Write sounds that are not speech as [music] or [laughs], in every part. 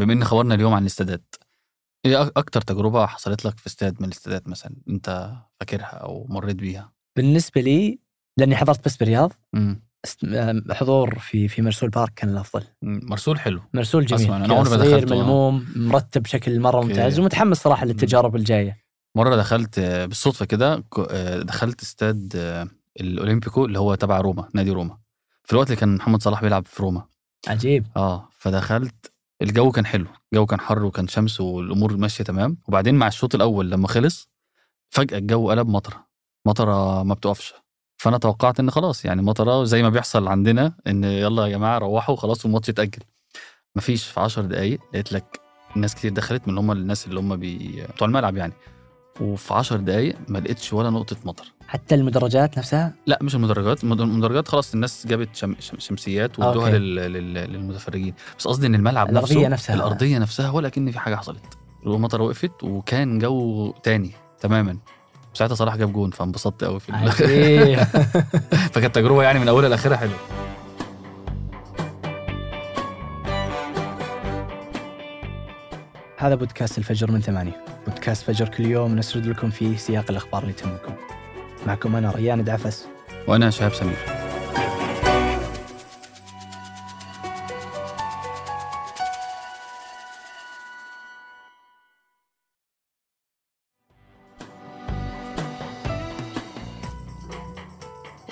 بما إن خبرنا اليوم عن الاستادات إيه أكتر تجربة حصلت لك في استاد من الاستادات مثلا أنت فاكرها أو مريت بيها؟ بالنسبة لي لأني حضرت بس آم، حضور في في مرسول بارك كان الأفضل. مرسول حلو. مرسول جميل. أسمع، عمري ما صغير. ملموم مرتب بشكل مرة. ممتاز ومتحمس صراحة للتجارب الجاية. مرة دخلت آه، بالصدفة كده آه، دخلت استاد آه، الأولمبيكو اللي هو تبع روما نادي روما. في الوقت اللي كان محمد صلاح بيلعب في روما. عجيب. آه فدخلت الجو كان حلو الجو كان حر وكان شمس والأمور ماشية تمام. وبعدين مع الشوط الأول لما خلص فجأة الجو قلب مطرة مطرة ما بتقفش. فأنا توقعت إن خلاص يعني مطرة زي ما بيحصل عندنا إن يلا يا جماعة روحوا خلاص والماتش اتأجل. مفيش في 10 دقايق لقيت لك ناس كتير دخلت من هم الناس اللي هم. بتوع الملعب يعني. وفي 10 دقايق ما لقيتش ولا نقطة مطر. حتى المدرجات نفسها؟ لا مش المدرجات. المد- المدرجات خلاص الناس جابت شم... شم... شمسيات وادوها. لل... لل... للمتفرجين. بس قصدي إن الملعب الأرضية نفسه نفسها. الأرضية نفسها ولا كان في حاجة حصلت. المطره وقفت وكان جو تاني تماما. ساعتها صلاح جاب جون فانبسطت قوي في [laughs] فكانت تجربة يعني من أولها لآخرها حلوة. هذا بودكاست الفجر من ثمانية. بودكاست فجر كل يوم نسرد لكم فيه سياق الأخبار اللي تهمكم. معكم أنا ريان دعفس. وأنا شهاب سمير.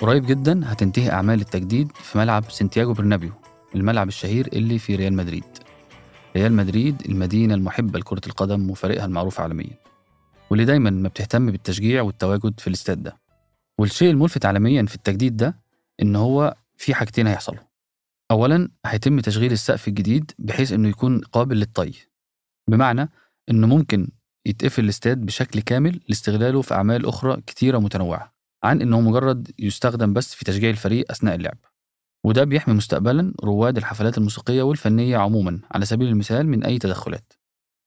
قريب جدا هتنتهي أعمال التجديد في ملعب سانتياغو برنابيو الملعب الشهير اللي في ريال مدريد. ريال مدريد المدينة المحبة لكرة القدم وفريقها المعروف عالميا واللي دايما ما بتهتم بالتشجيع والتواجد في الاستاد ده. والشيء الملفت عالميا في التجديد ده إن هو في حاجتين هيحصلوا. اولا هيتم تشغيل السقف الجديد بحيث إنه يكون قابل للطي. بمعنى إنه ممكن يتقفل الاستاد بشكل كامل لاستغلاله في أعمال أخرى كتيرة متنوعة عن إنه مجرد يستخدم بس في تشجيع الفريق أثناء اللعب. وده بيحمي مستقبلا رواد الحفلات الموسيقية والفنية عموما على سبيل المثال من أي تدخلات.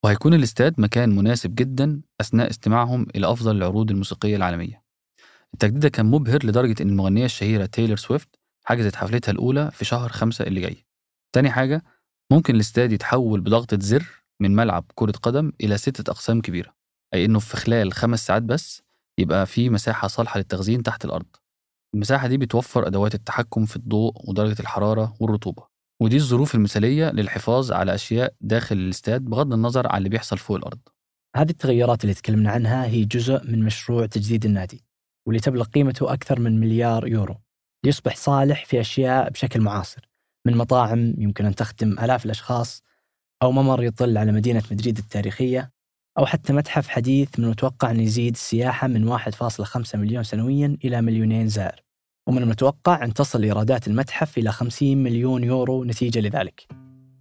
وهيكون الاستاد مكان مناسب جدا أثناء استماعهم إلى أفضل العروض الموسيقية العالمية. التجديد كان مبهر لدرجة إن المغنية الشهيرة تايلور سويفت حجزت حفلتها الأولى في شهر خمسة اللي جاي. تاني حاجة ممكن الاستاد يتحول بضغطة زر من ملعب كرة قدم إلى ستة أقسام كبيرة أي إنه في خلال خمس ساعات بس يبقى في مساحة صالحة للتخزين تحت الأرض. المساحة دي بتوفر أدوات التحكم في الضوء ودرجة الحرارة والرطوبة ودي الظروف المثالية للحفاظ على أشياء داخل الاستاد بغض النظر عن اللي بيحصل فوق الأرض. هذه التغيرات اللي تكلمنا عنها هي جزء من مشروع تجديد النادي واللي تبلغ قيمته أكثر من مليار يورو. ليصبح صالح في أشياء بشكل معاصر من مطاعم يمكن أن تخدم آلاف الأشخاص أو ممر يطل على مدينة مدريد التاريخية أو حتى متحف حديث من المتوقع أن يزيد السياحة من 1.5 مليون سنويا إلى مليونين زائر. ومن المتوقع أن تصل إيرادات المتحف إلى 50 مليون يورو نتيجة لذلك.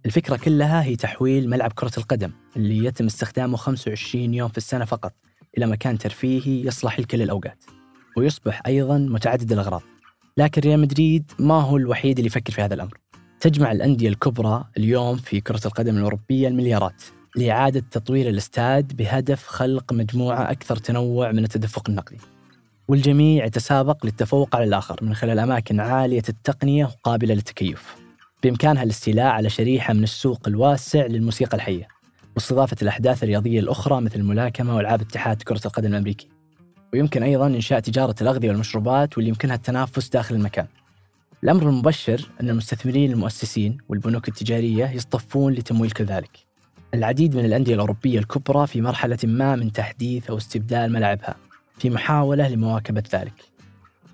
الفكرة كلها هي تحويل ملعب كرة القدم اللي يتم استخدامه 25 يوم في السنة فقط إلى مكان ترفيهي يصلح لكل الأوقات ويصبح أيضا متعدد الأغراض. لكن ريال مدريد ما هو الوحيد اللي يفكر في هذا الأمر. تجمع الأندية الكبرى اليوم في كرة القدم الأوروبية المليارات لإعادة تطوير الاستاد بهدف خلق مجموعة أكثر تنوع من التدفق النقدي. والجميع يتسابق للتفوق على الآخر من خلال أماكن عالية التقنية وقابلة للتكيف بإمكانها الاستيلاء على شريحة من السوق الواسع للموسيقى الحية واستضافة الأحداث الرياضية الأخرى مثل الملاكمة وألعاب اتحاد كرة القدم الأمريكي. ويمكن أيضا إنشاء تجارة الأغذية والمشروبات واللي يمكنها التنافس داخل المكان. الأمر المبشر أن المستثمرين المؤسسين والبنوك التجارية يصطفون لتمويل كذلك. العديد من الأندية الأوروبية الكبرى في مرحلة ما من تحديث أو استبدال ملاعبها. في محاولة لمواكبة ذلك.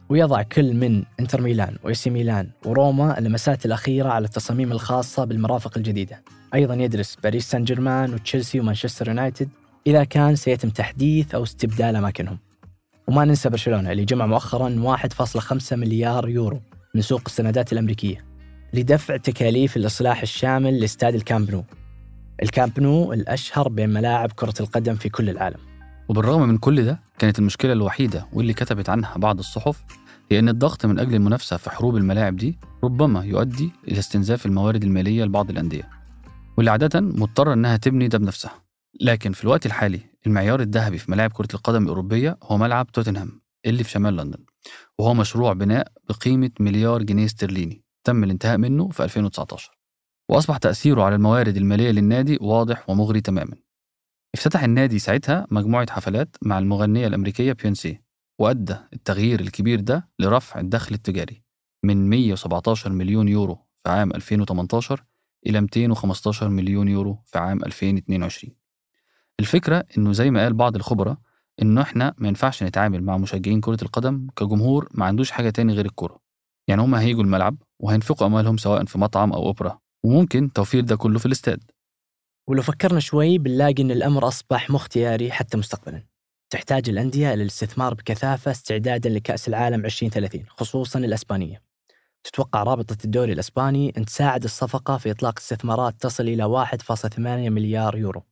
ويضع كل من انتر ميلان وإيسي ميلان وروما اللمسات الأخيرة على التصاميم الخاصة بالمرافق الجديدة. أيضا يدرس باريس سان جيرمان وتشيلسي ومانشستر يونايتد إذا كان سيتم تحديث أو استبدال أماكنهم. وما ننسى برشلونة اللي جمع مؤخرا 1.5 مليار يورو من سوق السندات الأمريكية لدفع تكاليف الإصلاح الشامل لاستاد الكامب نو. الكامب نو الأشهر بين ملاعب كرة القدم في كل العالم. وبالرغم من كل ده كانت المشكلة الوحيدة واللي كتبت عنها بعض الصحف هي إن الضغط من أجل المنافسة في حروب الملاعب دي ربما يؤدي إلى استنزاف الموارد المالية لبعض الأندية واللي عادة مضطرة إنها تبني ده بنفسها. لكن في الوقت الحالي المعيار الذهبي في ملاعب كرة القدم الأوروبية هو ملعب توتنهام اللي في شمال لندن وهو مشروع بناء بقيمة مليار جنيه استرليني تم الانتهاء منه في 2019 وأصبح تأثيره على الموارد المالية للنادي واضح ومغري تماما. افتتح النادي ساعتها مجموعة حفلات مع المغنية الأمريكية بيونسي وأدى التغيير الكبير ده لرفع الدخل التجاري من 117 مليون يورو في عام 2018 إلى 215 مليون يورو في عام 2022 الفكرة إنه زي ما قال بعض الخبراء إنه إحنا ما ينفعش نتعامل مع مشجعين كرة القدم كجمهور ما عندوش حاجة تاني غير الكرة يعني هم هيجوا الملعب وهينفقوا أموالهم سواء في مطعم أو أوبرا وممكن توفير ده كله في الاستاد. ولو فكرنا شوي بنلاقي أن الأمر أصبح مختياري حتى مستقبلا. تحتاج الأندية إلى الاستثمار بكثافة استعدادا لكأس العالم 2030 خصوصا الأسبانية. تتوقع رابطة الدوري الأسباني أن تساعد الصفقة في إطلاق استثمارات تصل إلى 1.8 مليار يورو.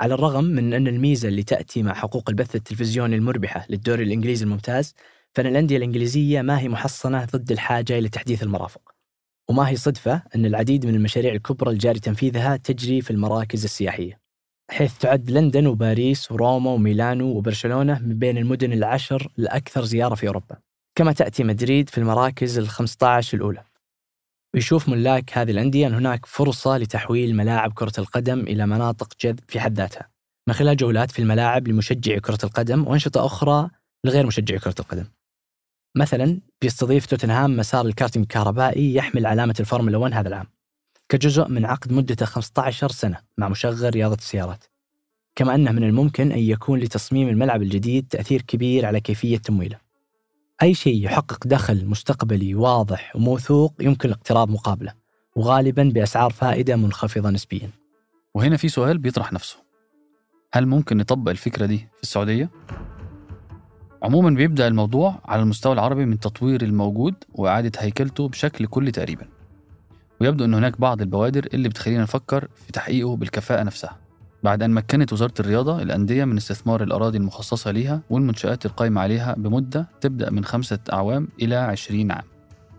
على الرغم من أن الميزة اللي تأتي مع حقوق البث التلفزيوني المربحة للدوري الإنجليزي الممتاز فإن الأندية الإنجليزية ما هي محصنة ضد الحاجة إلى تحديث المرافق. وما هي صدفة أن العديد من المشاريع الكبرى الجاري تنفيذها تجري في المراكز السياحية حيث تعد لندن وباريس وروما وميلانو وبرشلونة من بين المدن العشر الأكثر زيارة في أوروبا كما تأتي مدريد في المراكز ال 15 الأولى. ويشوف ملاك هذه الأندية أن هناك فرصة لتحويل ملاعب كرة القدم إلى مناطق جذب في حد ذاتها من خلال جولات في الملاعب لمشجعي كرة القدم وأنشطة أخرى لغير مشجعي كرة القدم. مثلا بيستضيف توتنهام مسار الكارتينج الكهربائي يحمل علامة الفورمولا 1 هذا العام كجزء من عقد مدته 15 سنة مع مشغل رياضة السيارات. كما أنه من الممكن أن يكون لتصميم الملعب الجديد تأثير كبير على كيفية تمويله. أي شيء يحقق دخل مستقبلي واضح وموثوق يمكن الاقتراض مقابله وغالبا بأسعار فائدة منخفضة نسبيا. وهنا في سؤال بيطرح نفسه. هل ممكن نطبق الفكرة دي في السعودية؟ عموما بيبدأ الموضوع على المستوى العربي من تطوير الموجود وإعادة هيكلته بشكل كلي تقريبا. ويبدو أن هناك بعض البوادر اللي بتخلينا نفكر في تحقيقه بالكفاءة نفسها. بعد أن مكنت وزارة الرياضة الأندية من استثمار الأراضي المخصصة ليها والمنشآت القائمة عليها بمدة تبدأ من خمسة أعوام إلى عشرين عام.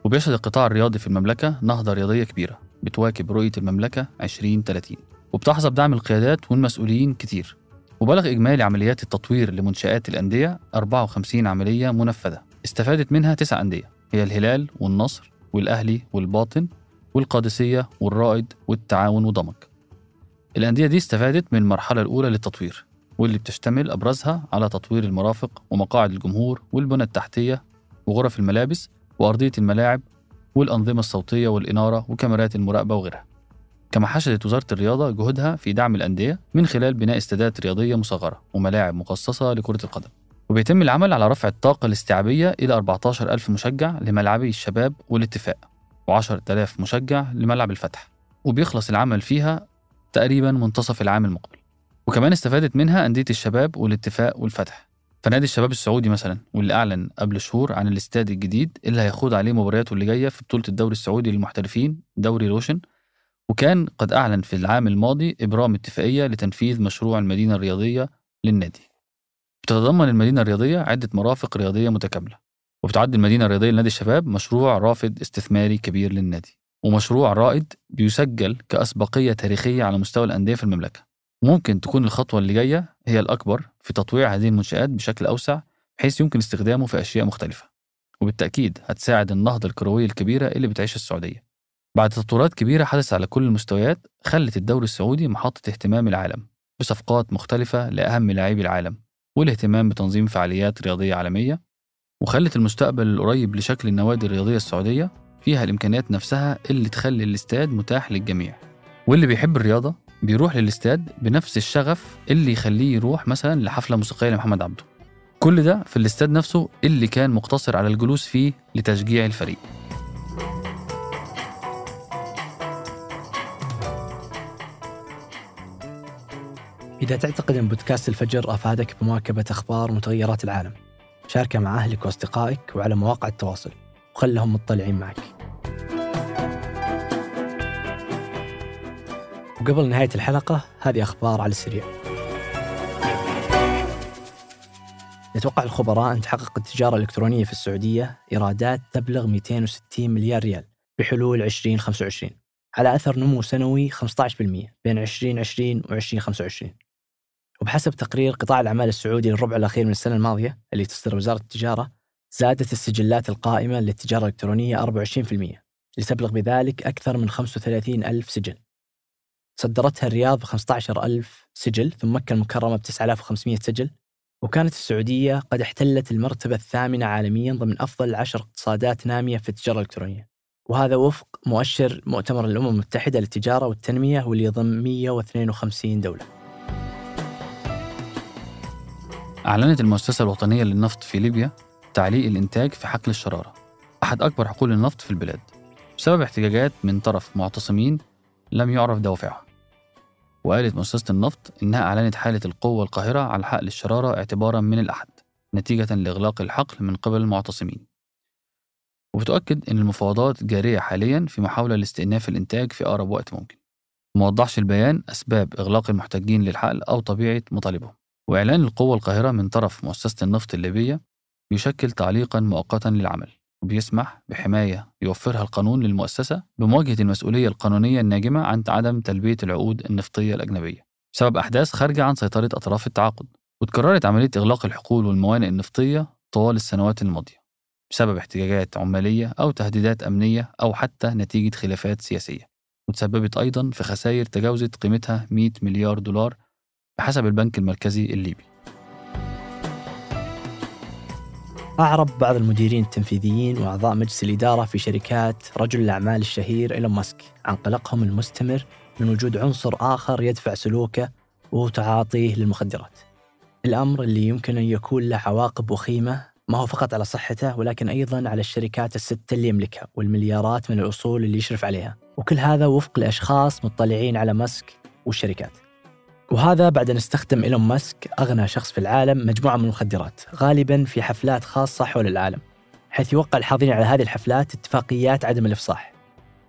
وبيشهد القطاع الرياضي في المملكة نهضة رياضية كبيرة بتواكب رؤية المملكة 2030 وبتحظى بدعم القيادات والمسؤولين كتير. وبلغ إجمالي عمليات التطوير لمنشآت الأندية 54 عملية منفذة. استفادت منها تسع أندية. هي الهلال والنصر والأهلي والباطن والقادسية والرائد والتعاون وضمك. الأندية دي استفادت من المرحلة الأولى للتطوير واللي بتشتمل أبرزها على تطوير المرافق ومقاعد الجمهور والبنى التحتية وغرف الملابس وأرضية الملاعب والأنظمة الصوتية والإنارة وكاميرات المراقبة وغيرها. كما حشدت وزارة الرياضة جهودها في دعم الأندية من خلال بناء استادات رياضية مصغرة وملاعب مخصصة لكرة القدم. وبيتم العمل على رفع الطاقة الاستيعابية إلى 14 ألف مشجع لملعبي الشباب والاتفاق و10000 مشجع لملعب الفتح. وبيخلص العمل فيها تقريبا منتصف العام المقبل. وكمان استفادت منها أندية الشباب والاتفاق والفتح. فنادي الشباب السعودي مثلا واللي أعلن قبل شهور عن الاستاد الجديد اللي هيخوض عليه مبارياته اللي جاية في بطولة الدوري السعودي للمحترفين دوري روشن وكان قد أعلن في العام الماضي إبرام اتفاقية لتنفيذ مشروع المدينة الرياضية للنادي. بتتضمن المدينة الرياضية عدة مرافق رياضية متكاملة وبتعد المدينة الرياضية لنادي الشباب مشروع رافد استثماري كبير للنادي ومشروع رائد بيسجل كأسبقية تاريخية على مستوى الأندية في المملكة. ممكن تكون الخطوة اللي جاية هي الأكبر في تطوير هذه المنشآت بشكل أوسع بحيث يمكن استخدامه في أشياء مختلفة وبالتأكيد هتساعد النهضة الكروية الكبيرة اللي بتعيش السعودية. بعد تطورات كبيرة حدثت على كل المستويات خلت الدوري السعودي محطة اهتمام العالم بصفقات مختلفة لأهم لاعبي العالم والاهتمام بتنظيم فعاليات رياضية عالمية وخلت المستقبل القريب لشكل النوادي الرياضية السعودية فيها الإمكانيات نفسها اللي تخلي الاستاد متاح للجميع. واللي بيحب الرياضة بيروح للاستاد بنفس الشغف اللي يخليه يروح مثلا لحفلة موسيقية لمحمد عبده. كل ده في الاستاد نفسه اللي كان مقتصر على الجلوس فيه لتشجيع الفريق. إذا تعتقد أن بودكاست الفجر أفادك بمواكبة أخبار ومتغيرات العالم شاركه مع أهلك وأصدقائك وعلى مواقع التواصل وخلهم مطلعين معك. وقبل نهاية الحلقة هذه أخبار على السريع. يتوقع الخبراء أن تحقق التجارة الإلكترونية في السعودية إيرادات تبلغ 260 مليار ريال بحلول 2025 على أثر نمو سنوي 15% بين 2020 و 2025 وبحسب تقرير قطاع الأعمال السعودي للربع الأخير من السنة الماضية اللي تصدر وزارة التجارة زادت السجلات القائمة للتجارة الإلكترونية 24% لتبلغ بذلك أكثر من 35 ألف سجل. صدرتها الرياض ب 15 ألف سجل ثم مكة المكرمة ب 9500 سجل وكانت السعودية قد احتلت المرتبة الثامنة عالميا ضمن أفضل عشر اقتصادات نامية في التجارة الإلكترونية. وهذا وفق مؤشر مؤتمر الأمم المتحدة للتجارة والتنمية واللي يضم 152 دولة. أعلنت المؤسسة الوطنية للنفط في ليبيا تعليق الإنتاج في حقل الشرارة أحد أكبر حقول النفط في البلاد بسبب احتجاجات من طرف معتصمين لم يعرف دوافعهم وقالت مؤسسة النفط إنها أعلنت حالة القوة القاهرة على حقل الشرارة اعتبارا من الأحد نتيجة لإغلاق الحقل من قبل المعتصمين. وبتؤكد إن المفاوضات جارية حاليا في محاولة لاستئناف الإنتاج في أقرب وقت ممكن. موضحش البيان أسباب إغلاق المحتجين للحقل أو طبيعة مطالبهم. وإعلان القوة القاهرة من طرف مؤسسة النفط الليبية يشكل تعليقا مؤقتا للعمل وبيسمح بحماية يوفرها القانون للمؤسسة بمواجهة المسؤولية القانونية الناجمة عن عدم تلبية العقود النفطية الأجنبية. بسبب أحداث خارجة عن سيطرة أطراف التعاقد وتكررت عملية إغلاق الحقول والموانئ النفطية طوال السنوات الماضية بسبب احتجاجات عمالية أو تهديدات أمنية أو حتى نتيجة خلافات سياسية وتسببت أيضا في خسائر تجاوزت قيمتها 100 مليار دولار بحسب البنك المركزي الليبي. أعرب بعض المديرين التنفيذيين وأعضاء مجلس الإدارة في شركات رجل الأعمال الشهير إيلون ماسك. عن قلقهم المستمر من وجود عنصر آخر يدفع سلوكه وهو تعاطيه للمخدرات. الأمر اللي يمكن أن يكون له عواقب وخيمة ما هو فقط على صحته ولكن أيضا على الشركات الستة اللي يملكها والمليارات من الأصول اللي يشرف عليها. وكل هذا وفق لأشخاص مطلعين على ماسك والشركات. وهذا بعد أن استخدم إيلون ماسك أغنى شخص في العالم مجموعة من المخدرات غالبا في حفلات خاصة حول العالم حيث يوقع الحاضرين على هذه الحفلات اتفاقيات عدم الإفصاح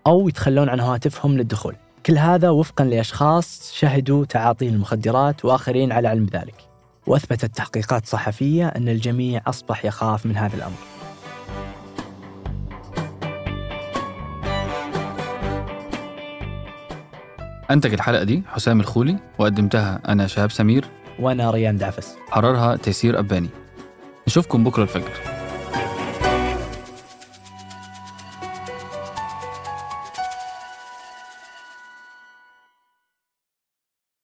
أو يتخلون عن هواتفهم للدخول. كل هذا وفقا لأشخاص شهدوا تعاطي المخدرات وآخرين على علم ذلك. وأثبتت تحقيقات صحفية أن الجميع أصبح يخاف من هذا الأمر. أنتج الحلقة دي حسام الخولي وقدمتها أنا شهاب سمير وأنا ريان دعفس. حررها تيسير أباني. نشوفكم بكرة الفجر.